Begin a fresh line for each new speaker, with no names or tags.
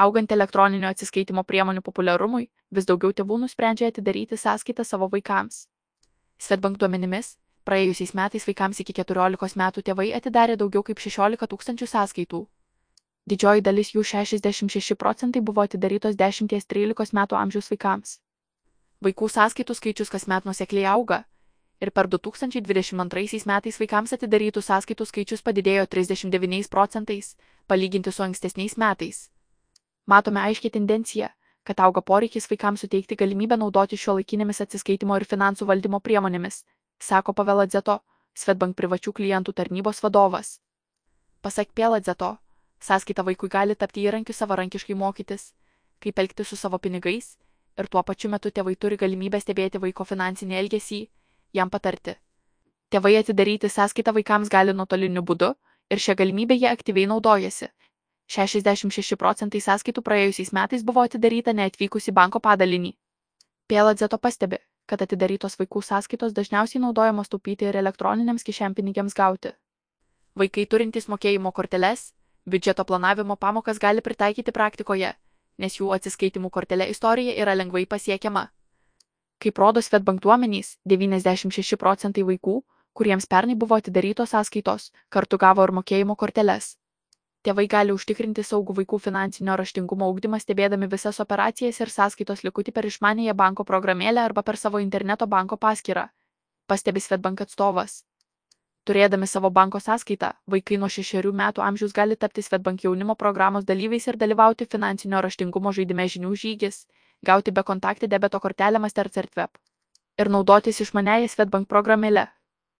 Augant elektroninio atsiskaitimo priemonių populiarumui, vis daugiau tėvų nusprendžia atidaryti sąskaitą savo vaikams. Svetbank duomenimis, praėjusiais metais vaikams iki 14 metų tėvai atidarė daugiau kaip 16 tūkstančių sąskaitų. Didžioji dalis jų 66 procentai buvo atidarytos 10-13 metų amžiaus vaikams. Vaikų sąskaitų skaičius kasmet nusekliai auga, ir per 2022 metais vaikams atidarytų sąskaitų skaičius padidėjo 39 procentais, palyginti su ankstesniais metais. Matome aiškiai tendenciją, kad auga poreikis vaikams suteikti galimybę naudoti šio laikinėmis atsiskaitimo ir finansų valdymo priemonėmis, sako Paveladzeto, Svetbank privačių klientų tarnybos vadovas. Pasak Pėladzeto, sąskaita vaikui gali tapti įrankiu savarankiškai mokytis, kaip elgti su savo pinigais, ir tuo pačiu metu tėvai turi galimybę stebėti vaiko finansinį elgesį, jam patarti. Tėvai atidaryti sąskaitą vaikams gali nuotoliniu būdu ir šią galimybę jie aktyviai naudojasi. 66 procentai sąskaitų praėjusiais metais buvo atidaryta neatvykus į banko padalinį. Pėladzeto pastebi, kad atidarytos vaikų sąskaitos dažniausiai naudojamos taupyti ir elektroniniams kišenpinigiams gauti. Vaikai turintys mokėjimo korteles, biudžeto planavimo pamokas gali pritaikyti praktikoje, nes jų atsiskaitimų kortelė istorija yra lengvai pasiekiama. Kaip rodo Svetbank duomenys, 96 procentai vaikų, kuriems pernai buvo atidarytos sąskaitos, kartu gavo ir mokėjimo korteles. Tėvai gali užtikrinti saugų vaikų finansinio raštingumo ugdymą stebėdami visas operacijas ir sąskaitos likutį per išmanėją banko programėlę arba per savo interneto banko paskyrą, pastebi Svetbank atstovas. Turėdami savo banko sąskaitą, vaikai nuo šešerių metų amžiaus gali tapti Svetbank jaunimo programos dalyviais ir dalyvauti finansinio raštingumo žaidime žinių žygis, gauti bekontaktį debeto kortelę Mastercard Web ir naudotis išmanėją Svetbank programėlę,